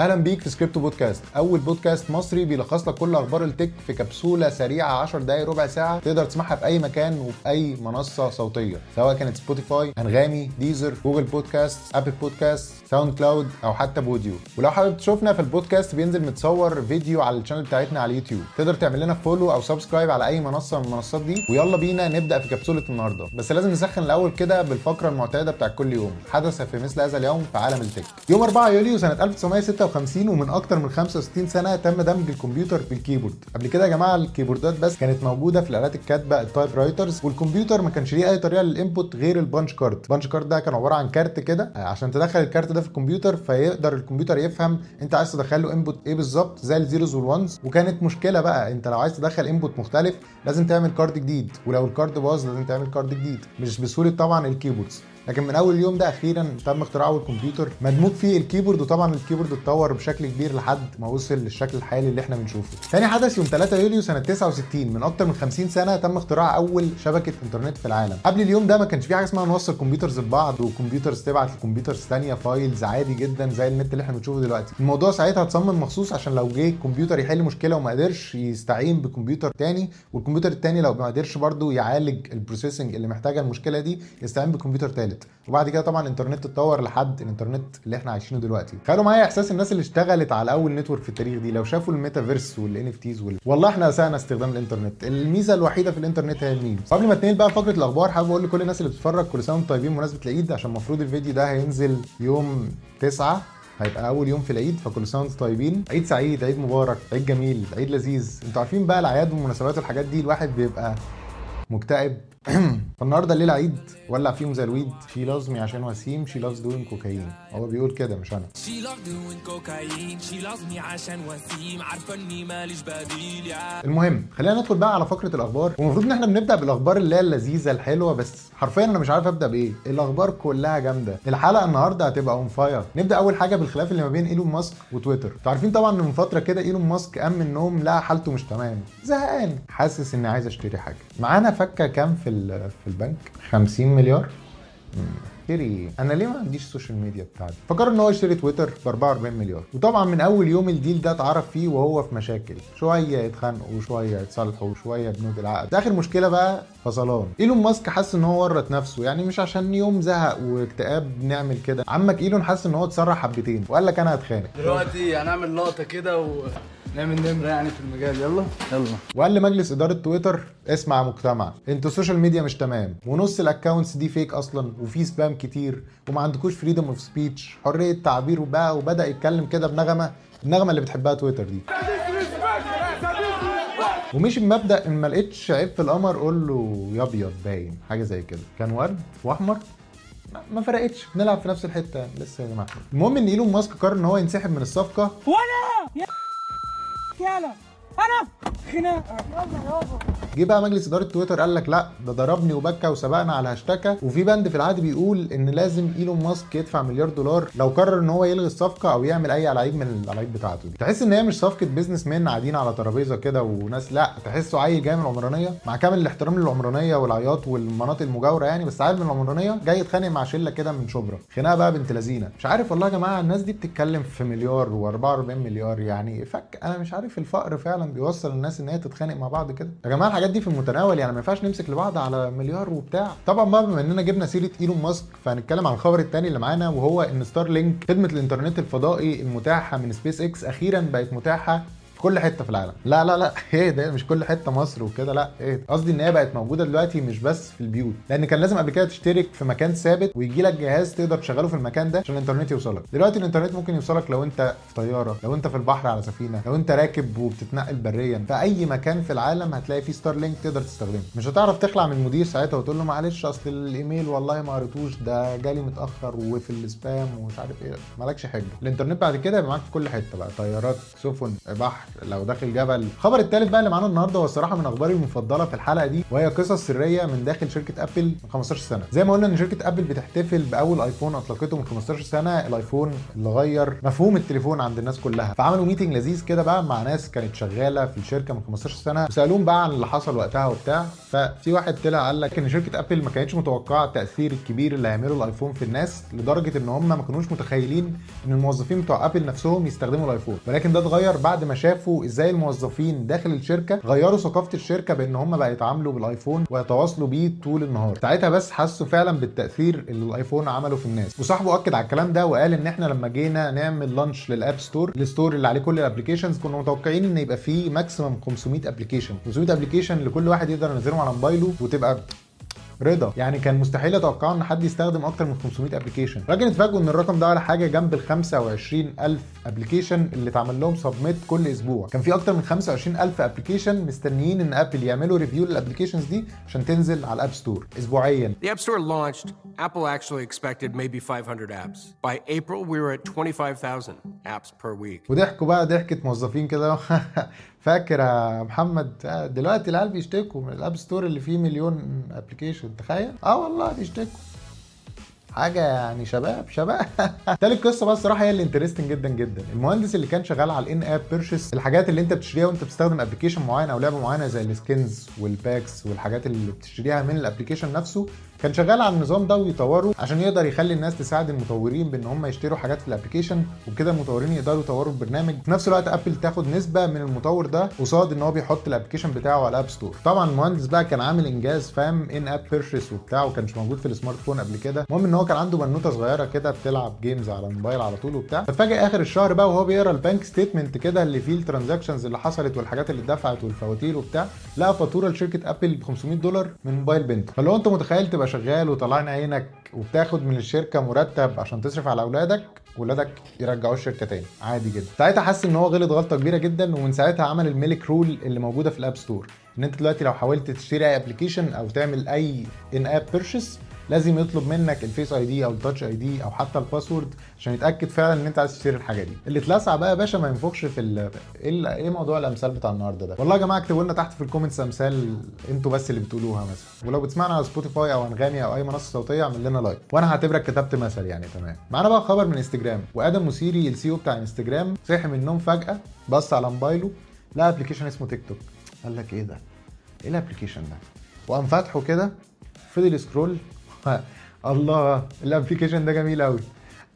أهلا بيك في سكريبتو بودكاست أول بودكاست مصري بيلخص لك كل أخبار ال tech في كبسولة سريعة 10 دقائق ربع ساعة تقدر تسمعها في أي مكان وفي أي منصة صوتية. سواء كانت سبوتيفاي أنغامي ديزر Google Podcasts Apple Podcasts SoundCloud أو حتى بوديو. ولو حابب تشوفنا في البودكاست بينزل متصور فيديو على ال channel بتاعتنا على اليوتيوب. تقدر تعمل لنا follow أو subscribe على اي منصة من المنصات دي ويلا بينا نبدأ في كبسولة النهارده. بس لازم نسخن الأول كده بالفقرة المعتادة بتاع كل يوم. حدث في مثل هذا اليوم في عالم ال tech. يوم 4 يوليو سنة 1956 ومن أكتر من 65 سنة تم دمج الكمبيوتر بال keyboard. قبل كده يا جماعة ال keyboard ات بس كانت موجودة في الآلات الكاتبة ال typewriters والكمبيوتر ما كانش ليه أي طريقة لل input غير ال punch card ال punch card ده كان عبارة عن كارت كده عشان تدخل الكارت ده في الكمبيوتر فيقدر الكمبيوتر يفهم أنت عايز تدخل له input إيه بالظبط زي ال zeros وال ones وكانت مشكلة بقى أنت لو عايز تدخل input مختلف لازم تعمل card جديد. ولو ال card باظ لازم تعمل card جديد. مش بسهولة طبعا ال keyboards لكن من أول يوم ده أخيرا تم اختراع اول كمبيوتر مدموج فيه ال keyboard وطبعا ال keyboard اتطور بشكل كبير لحد ما وصل للشكل الحالي اللي إحنا بنشوفه. تاني حدث يوم 3 يوليو سنة 69 من أكتر من 50 سنة تم اختراع أول شبكة إنترنت في العالم. قبل اليوم ده ما كانش في حاجة اسمها نوصل computers ببعض و computers تبعت ل computers ثانية files عادي جدا زي النت اللي إحنا بنشوفه دلوقتي. الموضوع ساعتها اتصمم مخصوص عشان لو جه كمبيوتر يحل مشكلة وما قدرش يستعين بكمبيوتر تاني والكمبيوتر التاني لو ما قدرش برضه يعالج ال processing اللي محتاجة المشكلة دي يستعين بكمبيوتر ثالث. وبعد كده طبعا الانترنت اتطور لحد الانترنت اللي إحنا عايشينه دلوقتي. تخيلوا معايا إحساس الناس اللي اشتغلت على أول network في التاريخ دي لو شافوا ال metaverse وال NFTs وال... والله إحنا أسأنا استخدام الانترنت. الميزة الوحيدة في الانترنت هي ال memes. قبل ما اتنقل بقى فقرة الأخبار حابب أقول لكل الناس اللي بتتفرج كل سنة وأنتم طيبين بمناسبة العيد عشان المفروض الفيديو ده هينزل يوم 9 هيبقى أول يوم في العيد فكل سنة وأنتم طيبين. عيد سعيد عيد مبارك عيد جميل عيد لذيذ. أنتوا عارفين بقى الأعياد والمناسبات والحاجات دي الواحد بيبقى مكتئب فالنهارده الليلة عيد ولع فيهم زي ال weed. She loves me عشان وسيم she loves doing cocaine هو بيقول كده مش أنا. She loves doing cocaine. She loves me عشان وسيم. عارفة إني ماليش بديل يا. المهم خلينا ندخل بقى على فقرة الأخبار. والمفروض إن إحنا بنبدأ بالأخبار اللي هي اللذيذة الحلوة بس حرفيا أنا مش عارف أبدأ بإيه. الأخبار كلها جامدة. الحلقة النهارده هتبقى on fire نبدأ أول حاجة بالخلاف اللي ما بين إيلون ماسك وتويتر. أنتوا عارفين طبعا إن من فترة كده إيلون ماسك قام من النوم لقى حالته مش تمام. زهقان. حاسس إني عايز أشتري حاجة. معانا فكة كام في في البنك. 50 مليار. اشتري أنا ليه ما عنديش ال social media بتاعتي فكر إن هو يشتري تويتر ب 44 مليار. وطبعا من أول يوم ال deal ده اتعرف فيه وهو في مشاكل. شوية يتخانقوا وشويه يتصالحوا وشويه بنود العقد. آخر مشكلة بقى فصلان. إيلون ماسك حس إن هو ورط نفسه. يعني مش عشان يوم زهق واكتئاب نعمل كده. عمك إيلون حس إن هو اتسرع حبتين وقال لك أنا هتخانق. دلوقتي هنعمل لقطة كده ونعمل نمرة يعني في المجال. يلا. يلا. وقال لمجلس إدارة تويتر اسمع يا مجتمع. أنتوا ال social media مش تمام. ونص ال accounts دي fake أصلا وفي spam كتير وما عندكوش freedom of speech حرية تعبير وبقى وبدأ يتكلم كده بنغمة النغمة اللي بتحبها تويتر دي. ومشي بمبدأ إن ما لقيتش عيب في القمر قول له يا أبيض باين. حاجة زي كده. كان ورد وأحمر؟ ما- فرقتش. بنلعب في نفس الحتة. لسه يا جماعة. المهم إن إيلون ماسك قرر إن هو ينسحب من الصفقة. وأنا يا يلا أنا خناقه جه بقى مجلس إدارة تويتر قال لك لا ده ضربني وبكى وسبقني واشتكى وفي بند في العقد بيقول إن لازم إيلون ماسك يدفع مليار دولار لو قرر إن هو يلغي الصفقة أو يعمل أي ألعاب من الألعاب بتاعته دي. تحس إن هي مش صفقة businessman قاعدين على ترابيزة كده وناس لا تحسه عيل جاي من العمرانيه مع كامل الاحترام للعمرانية والعياط والمناطق المجاورة يعني بس عيل من العمرانية جاي يتخانق مع شلة كده من شبرا. خناقة بقى بنت لذينة. مش عارف والله يا جماعة الناس دي بتتكلم في مليار و44 مليار يعني. فك أنا مش عارف الفقر فعلا بيوصل الناس إن هي تتخانق مع بعض كده. يا جماعة الحاجات دي في المتناول يعني ما ينفعش نمسك لبعض على مليار وبتاع. طبعا بقى بما إننا جبنا سيرة إيلون ماسك فهنتكلم عن الخبر الثاني اللي معانا وهو إن ستار لينك خدمة الإنترنت الفضائي المتاحة من سبيس إكس أخيرا بقت متاحة في كل حتة في العالم. لا لا لا إيه ده؟ مش كل حتة مصر وكده. لا إيه قصدي إن هي بقت موجودة دلوقتي مش بس في البيوت. لأن كان لازم قبل كده تشترك في مكان ثابت ويجي لك جهاز تقدر تشغله في المكان ده عشان الإنترنت يوصلك. دلوقتي الإنترنت ممكن يوصلك لو أنت في طيارة لو أنت في البحر على سفينة لو أنت راكب وبتتنقل بريا. في أي مكان في العالم هتلاقي فيه ستار لينك تقدر تستخدمه. مش هتعرف تخلع من المدير ساعتها وتقول له معلش أصل الإيميل والله ما قريتوش ده جالي متأخر وفي ال spam ومش عارف إيه. مالكش حجة. الإنترنت بعد كده معاك في كل حتة بقى. طيارات سفن بحر لو داخل جبل. الخبر الثالث بقى اللي معانا النهارده هو الصراحة من أخباري المفضلة في الحلقة دي وهي قصص سرية من داخل شركة أبل من 15 سنة. زي ما قلنا إن شركة أبل بتحتفل بأول آيفون أطلقته من 15 سنة الآيفون اللي غير مفهوم التليفون عند الناس كلها. فعملوا meeting لذيذ كده بقى مع ناس كانت شغالة في الشركة من 15 سنة وسألوهم بقى عن اللي حصل وقتها وبتاع. ففي واحد طلع قال لك إن شركة أبل ما كانتش متوقعة التأثير الكبير اللي هيعمله الآيفون في الناس لدرجة إن هم ما كانوش متخيلين إن الموظفين بتوع أبل نفسهم يستخدموا الآيفون. ولكن ده اتغير بعد ما شافوا إزاي الموظفين داخل الشركة غيروا ثقافة الشركة بان هم بقى يتعاملوا بالايفون ويتواصلوا بيه طول النهار. ساعتها بس حسوا فعلا بالتأثير اللي الايفون عمله في الناس. وصاحبه أكد على الكلام ده وقال إن إحنا لما جينا نعمل launch لل App Store ال store اللي عليه كل ال applications كنا متوقعين إن يبقى فيه maximum 500 application 500 application لكل واحد يقدر ينزلهم على موبايله وتبقى رضا. يعني كان مستحيل أتوقع إن حد يستخدم أكتر من 500 application لكن اتفاجئوا إن الرقم ده ولا حاجة جنب ال 25000 application اللي اتعمل لهم submit كل أسبوع. كان في أكتر من 25000 application مستنيين إن ابل يعملوا review لل applications دي عشان تنزل على ال App Store اسبوعيا. The App Store launched, Apple actually expected maybe 500 apps. By April, we were at 25,000 apps per week. وضحكوا بقى ضحكة موظفين كده. فاكر يا محمد؟ آه، دلوقتي العيال بيشتكوا. من ال App Store اللي فيه مليون application تخيل. آه والله بيشتكوا. حاجة يعني شباب شباب. تالت قصه بقى الصراحة هي اللي interesting جدا جدا. المهندس اللي كان شغال على ال in-app purchase الحاجات اللي انت بتشتريها وانت بتستخدم application معين أو لعبة معينة زي ال skins وال packs والحاجات اللي بتشتريها من ال application نفسه كان شغال على النظام ده ويطوره عشان يقدر يخلي الناس تساعد المطورين بان هم يشتروا حاجات في ال application وبكده المطورين يقدروا يطوروا البرنامج. في نفس الوقت ابل تاخد نسبة من المطور ده قصاد إن هو بيحط ال application بتاعه على ال App Store طبعا المهندس بقى كان عامل إنجاز فاهم in-app purchase وبتاع وكانش موجود في ال smartphone قبل كده. المهم إن هو كان عنده بنوتة صغيرة كده بتلعب games على الموبايل على طول وبتاع. فاتفاجئ آخر الشهر بقى وهو بيقرأ ال bank statement كده اللي فيه ال transactions اللي حصلت والحاجات اللي اتدفعت والفواتير وبتاع لقى فاتورة لشركة ابل ب 500 دولار من موبايل بنته فلو أنت متخيل تبقى شغال وطلعنا عينك وبتاخد من الشركة مرتب عشان تصرف على أولادك ولادك يرجعوه الشركة تاني. عادي جدا. ساعتها حس إن هو غلط غلطة كبيرة جدا ومن ساعتها عمل ال milk rule اللي موجودة في ال App Store. إن أنت دلوقتي لو حاولت تشتري أي application أو تعمل أي in-app purchase لازم يطلب منك ال Face ID أو ال Touch ID أو حتى ال password عشان يتأكد فعلا إن أنت عايز تشتري الحاجة دي. اللي اتلسع بقى يا باشا ما ينفخش في ال... إيه إيه موضوع الأمثال بتاع النهارده ده؟ والله يا جماعة اكتبوا لنا تحت في ال comments أمثال أنتوا بس اللي بتقولوها مثلا. ولو بتسمعنا على سبوتيفاي أو أنغامي أو أي منصة صوتية اعمل لنا like وأنا هعتبرك كتبت مثل يعني تمام. معانا بقى خبر من انستجرام وآدم مسيري ال CEO بتاع انستجرام صحي من النوم فجأة بص على موبايله لقى application اسمه تيك توك قال لك إيه ده؟ إيه ال application ده؟ وقام فاتحه كده فضل scroll الله ال application ده جميل قوي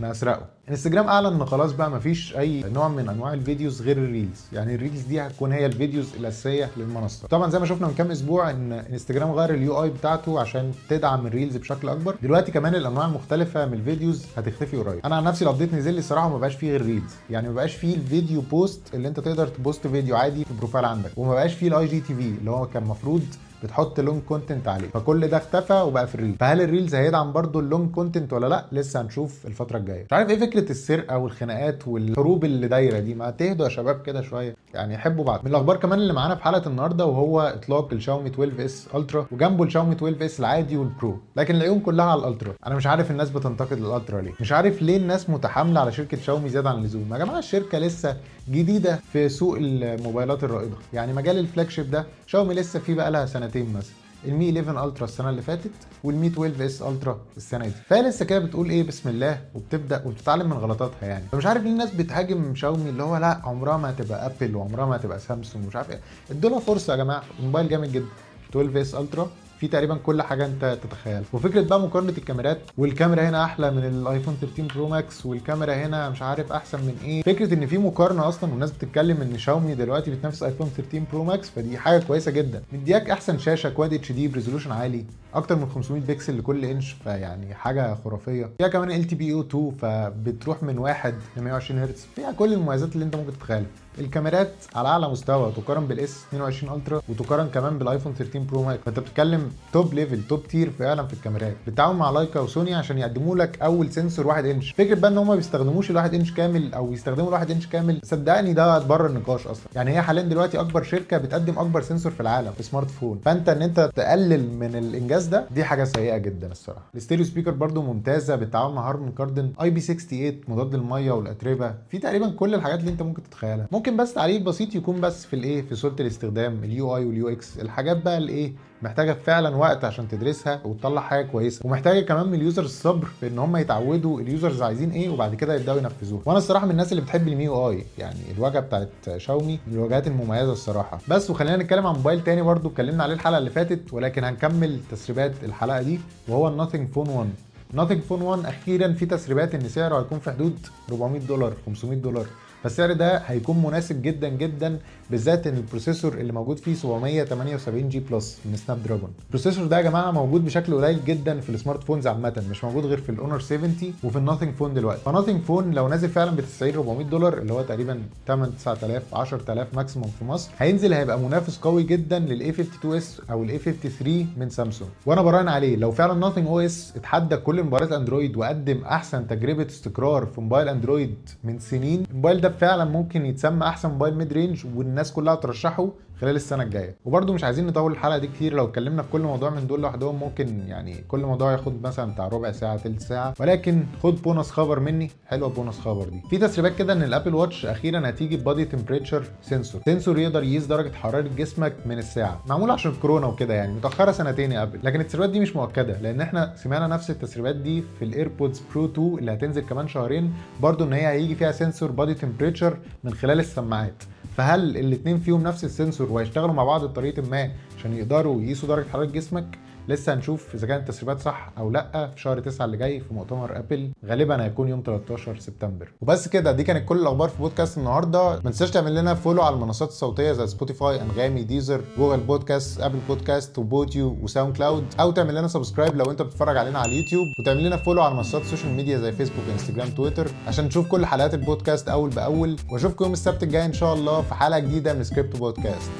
أنا هسرقه. انستجرام أعلن إن خلاص بقى مفيش أي نوع من أنواع ال videos غير ال reels. يعني ال reels دي هتكون هي ال videos الأساسية للمنصة. طبعا زي ما شفنا من كام أسبوع إن انستجرام غير ال UI بتاعته عشان تدعم ال reels بشكل أكبر. دلوقتي كمان الأنواع المختلفة من ال videos هتختفي قريب. أنا عن نفسي ال update نزل لي الصراحة ما بقاش فيه غير reels يعني ما بقاش فيه ال video post اللي أنت تقدر ت post فيديو عادي في ال profile عندك. وما بقاش فيه ال IGTV اللي هو كان المفروض بتحط long content عليه. فكل ده اختفى وبقى في ال reel فهل ال reels هيدعم برضو ال long content ولا لأ؟ لسه هنشوف الفترة الجاية. مش عارف إيه فكرة السرقة والخناقات والحروب اللي دايرة دي. ما تهدوا يا شباب كده شوية. يعني يحبوا بعض. من الأخبار كمان اللي معانا في حلقة النهارده وهو إطلاق الشاومي 12 S Ultra وجنبه الشاومي 12 S العادي وال Pro لكن العيون كلها على ال Ultra. أنا مش عارف الناس بتنتقد ال Ultra ليه. مش عارف ليه الناس متحاملة على شركة شاومي زيادة عن اللزوم. يا جماعة الشركة لسه جديدة في سوق الموبايلات الرائدة. يعني مجال ال flagship ده شاومي لسه فيه بقى لها سنتين مثلا. ال Mi 11 Ultra السنة اللي فاتت وال Mi 12 S Ultra السنة دي. فهي لسه كده بتقول إيه؟ بسم الله وبتبدأ وبتتعلم من غلطاتها يعني. فمش عارف ليه الناس بتهاجم شاومي اللي هو لأ عمرها ما هتبقى أبل وعمرها ما هتبقى سامسونج ومش عارف إيه. ادوا لها فرصة يا جماعة الموبايل جامد جدا. 12 S Ultra في تقريبا كل حاجة أنت تتخيلها. وفكرة بقى مقارنة الكاميرات والكاميرا هنا أحلى من ال iPhone 13 Pro Max والكاميرا هنا مش عارف أحسن من إيه. فكرة إن في مقارنة أصلا والناس بتتكلم إن شاومي دلوقتي بتنافس iPhone 13 Pro Max فدي حاجة كويسة جدا. مدياك أحسن شاشة Quad HD ب resolution عالي أكتر من 500 بكسل لكل إنش فيعني حاجة خرافية. فيها كمان LTPO 2 فبتروح من 1 ل 120 هرتز. فيها كل المميزات اللي أنت ممكن تتخيلها. الكاميرات على أعلى مستوى تقارن بال S 22 Ultra وتقارن كمان بال iPhone 13 Pro Max فأنت بتتكلم top level top tier فعلا في الكاميرات. بالتعاون مع Leica و Sony عشان يقدموا لك أول sensor 1 انش فكرة بقى إن هم ما بيستخدموش ال1 انش كامل أو يستخدموا ال1 انش كامل صدقني ده بره النقاش أصلا. يعني هي حاليا دلوقتي أكبر شركة بتقدم أكبر sensor في العالم في smartphone فأنت إن أنت تقلل من الإنجاز ده دي حاجة سيئة جدا الصراحة. ال stereo speaker برده ممتازة بالتعاون مع Harman Kardon IP 68 مضاد للمية والأتربة. في تقريبا كل الحاجات اللي أنت ممكن تتخيلها. ممكن ممكن بس تعليق بسيط يكون بس في الإيه في سهوله الاستخدام ال UI وال UX الحاجات بقى الإيه محتاجة فعلا وقت عشان تدرسها وتطلع حاجة كويسة. ومحتاجة كمان من ال users الصبر في إن هم يتعودوا ال users عايزين إيه وبعد كده يبدأوا ينفذوه وأنا الصراحة من الناس اللي بتحب ال MIUI يعني الواجهه بتاعت شاومي من الواجهات المميزة الصراحة. بس وخلينا نتكلم عن موبايل تاني برضو اتكلمنا عليه الحلقة اللي فاتت ولكن هنكمل تسريبات الحلقة دي وهو ال Nothing Phone 1 Nothing Phone 1 أخيرا في تسريبات إن سعره هيكون في حدود 400 دولار 500 دولار. فالسعر ده هيكون مناسب جدا جدا بالذات إن ال processor اللي موجود فيه 778 G Plus من Snapdragon ال processor ده يا جماعة موجود بشكل قليل جدا في ال smartphones عامة مش موجود غير في ال Honor 70 وفي ال Nothing Phone دلوقتي. ف Nothing Phone لو نازل فعلا ب 90 400 دولار اللي هو تقريبا 8 9000 10000 maximum في مصر هينزل هيبقى منافس قوي جدا لل A 52 S أو ال A 53 من سامسونج. وأنا براهن عليه لو فعلا Nothing OS اتحدى كل مباريات Android وقدم أحسن تجربة استقرار في موبايل Android من سنين الموبايل ده فعلا ممكن يتسمى أحسن موبايل mid range والناس كلها ترشحه. خلال السنة الجاية. وبرده مش عايزين نطول الحلقة دي كتير لو اتكلمنا في كل موضوع من دول لوحدهم ممكن يعني كل موضوع ياخد مثلا بتاع ربع ساعة تلت ساعة. ولكن خد بونص خبر مني حلوة بونص خبر دي. في تسريبات كده إن ال Apple Watch أخيرا هتيجي body temperature sensor sensor يقدر يقيس درجة حرارة جسمك من الساعة. معمول عشان الكورونا وكده يعني متأخرة سنتين يا Apple. لكن التسريبات دي مش مؤكدة لأن إحنا سمعنا نفس التسريبات دي في ال AirPods Pro 2 اللي هتنزل كمان شهرين. برضو إن هي هيجي فيها sensor body temperature من خلال السماعات. فهل الاثنين فيهم نفس ال sensor وهيشتغلوا مع بعض بطريقة ما عشان يقدروا يقيسوا درجة حرارة جسمك؟ لسه هنشوف إذا كانت التسريبات صح أو لأ في شهر 9 اللي جاي في مؤتمر Apple. غالبا هيكون يوم 13 سبتمبر. وبس كده دي كانت كل الأخبار في بودكاست النهارده. ما تنساش تعمل لنا follow على المنصات الصوتية زي Spotify Anghami Deezer Google Podcasts Apple Podcasts و Podeo و SoundCloud أو تعمل لنا subscribe لو أنت بتتفرج علينا على اليوتيوب. وتعمل لنا follow على منصات ال social media زي Facebook Instagram Twitter عشان تشوف كل حلقات البودكاست أول بأول. وأشوفكم يوم السبت الجاي إن شاء الله في حلقة جديدة من Script Podcast